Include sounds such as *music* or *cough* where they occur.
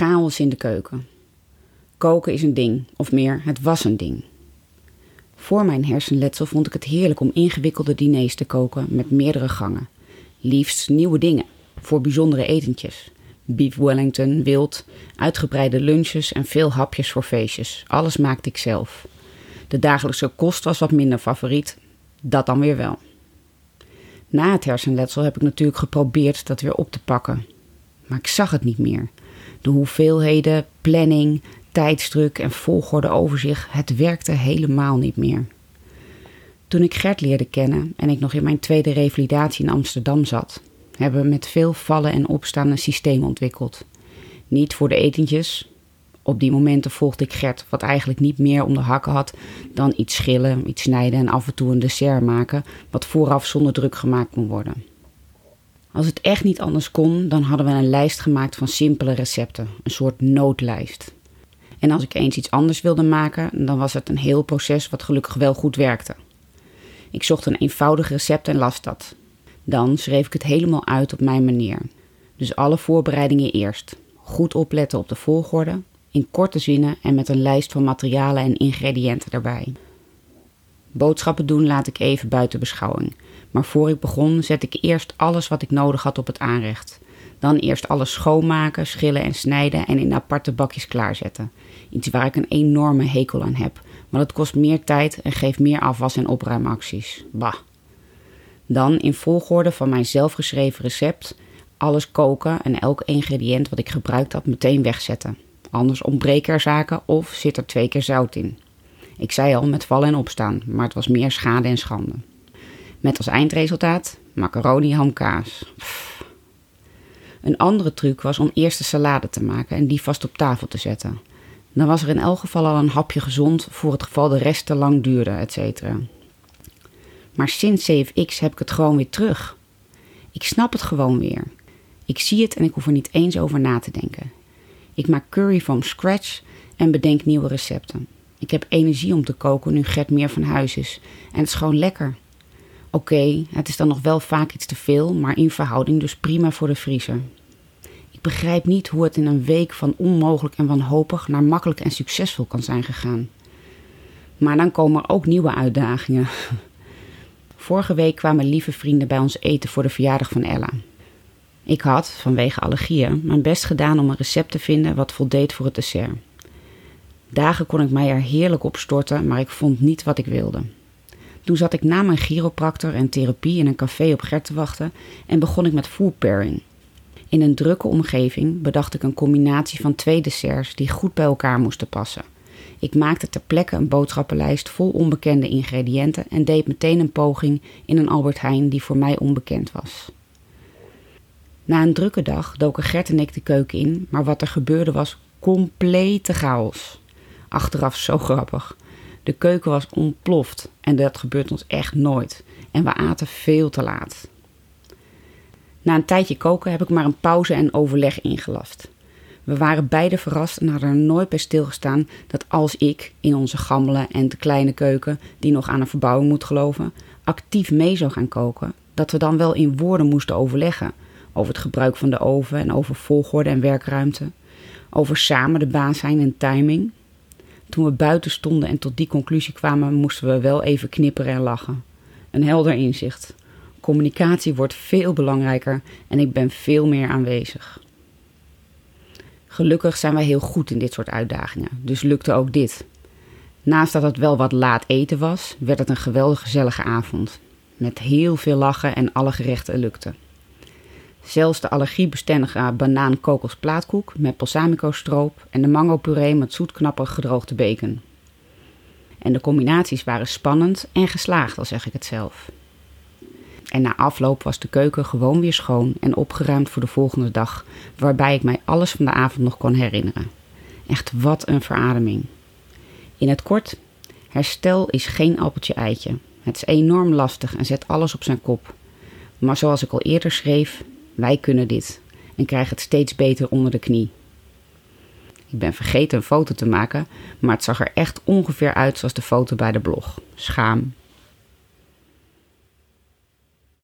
Chaos in de keuken. Koken is een ding, of meer, het was een ding. Voor mijn hersenletsel vond ik het heerlijk om ingewikkelde diners te koken met meerdere gangen. Liefst nieuwe dingen, voor bijzondere etentjes. Beef Wellington, wild, uitgebreide lunches en veel hapjes voor feestjes. Alles maakte ik zelf. De dagelijkse kost was wat minder favoriet, dat dan weer wel. Na het hersenletsel heb ik natuurlijk geprobeerd dat weer op te pakken. Maar ik zag het niet meer. De hoeveelheden, planning, tijdsdruk en volgorde overzicht, het werkte helemaal niet meer. Toen ik Gert leerde kennen en ik nog in mijn tweede revalidatie in Amsterdam zat, hebben we met veel vallen en opstaan een systeem ontwikkeld. Niet voor de etentjes. Op die momenten volgde ik Gert, wat eigenlijk niet meer om de hakken had dan iets schillen, iets snijden en af en toe een dessert maken, wat vooraf zonder druk gemaakt kon worden. Als het echt niet anders kon, dan hadden we een lijst gemaakt van simpele recepten, een soort noodlijst. En als ik eens iets anders wilde maken, dan was het een heel proces wat gelukkig wel goed werkte. Ik zocht een eenvoudig recept en las dat. Dan schreef ik het helemaal uit op mijn manier. Dus alle voorbereidingen eerst. Goed opletten op de volgorde, in korte zinnen en met een lijst van materialen en ingrediënten erbij. Boodschappen doen laat ik even buiten beschouwing. Maar voor ik begon, zet ik eerst alles wat ik nodig had op het aanrecht. Dan eerst alles schoonmaken, schillen en snijden en in aparte bakjes klaarzetten. Iets waar ik een enorme hekel aan heb, maar het kost meer tijd en geeft meer afwas- en opruimacties. Bah. Dan in volgorde van mijn zelfgeschreven recept alles koken en elk ingrediënt wat ik gebruikt had meteen wegzetten. Anders ontbreken er zaken of zit er twee keer zout in. Ik zei al met vallen en opstaan, maar het was meer schade en schande. Met als eindresultaat macaroni hamkaas. Een andere truc was om eerst de salade te maken en die vast op tafel te zetten. Dan was er in elk geval al een hapje gezond voor het geval de rest te lang duurde, etc. Maar sinds CFX heb ik het gewoon weer terug. Ik snap het gewoon weer. Ik zie het en ik hoef er niet eens over na te denken. Ik maak curry from scratch en bedenk nieuwe recepten. Ik heb energie om te koken nu Gert meer van huis is. En het is gewoon lekker. Oké, het is dan nog wel vaak iets te veel, maar in verhouding dus prima voor de vriezer. Ik begrijp niet hoe het in een week van onmogelijk en wanhopig naar makkelijk en succesvol kan zijn gegaan. Maar dan komen er ook nieuwe uitdagingen. *laughs* Vorige week kwamen lieve vrienden bij ons eten voor de verjaardag van Ella. Ik had, vanwege allergieën, mijn best gedaan om een recept te vinden wat voldeed voor het dessert. Dagen kon ik mij er heerlijk op storten, maar ik vond niet wat ik wilde. Toen zat ik na mijn chiropractor en therapie in een café op Gert te wachten en begon ik met food pairing. In een drukke omgeving bedacht ik een combinatie van twee desserts die goed bij elkaar moesten passen. Ik maakte ter plekke een boodschappenlijst vol onbekende ingrediënten en deed meteen een poging in een Albert Heijn die voor mij onbekend was. Na een drukke dag doken Gert en ik de keuken in, maar wat er gebeurde was complete chaos. Achteraf zo grappig. De keuken was ontploft en dat gebeurt ons echt nooit. En we aten veel te laat. Na een tijdje koken heb ik maar een pauze en overleg ingelast. We waren beide verrast en hadden er nooit bij stilgestaan dat als ik in onze gammele en te kleine keuken, die nog aan een verbouwing moet geloven, actief mee zou gaan koken, dat we dan wel in woorden moesten overleggen over het gebruik van de oven en over volgorde en werkruimte, over samen de baas zijn en timing. Toen we buiten stonden en tot die conclusie kwamen, moesten we wel even knipperen en lachen. Een helder inzicht. Communicatie wordt veel belangrijker en ik ben veel meer aanwezig. Gelukkig zijn wij heel goed in dit soort uitdagingen, dus lukte ook dit. Naast dat het wel wat laat eten was, werd het een geweldig gezellige avond. Met heel veel lachen en alle gerechten lukten. Zelfs de allergiebestendige banaan-kokos-plaatkoek met balsamico-stroop en de mango-puree met zoetknapperig gedroogde bacon. En de combinaties waren spannend en geslaagd, al zeg ik het zelf. En na afloop was de keuken gewoon weer schoon en opgeruimd voor de volgende dag, waarbij ik mij alles van de avond nog kon herinneren. Echt wat een verademing. In het kort, herstel is geen appeltje eitje. Het is enorm lastig en zet alles op zijn kop. Maar zoals ik al eerder schreef, wij kunnen dit en krijgen het steeds beter onder de knie. Ik ben vergeten een foto te maken, maar het zag er echt ongeveer uit zoals de foto bij de blog. Schaam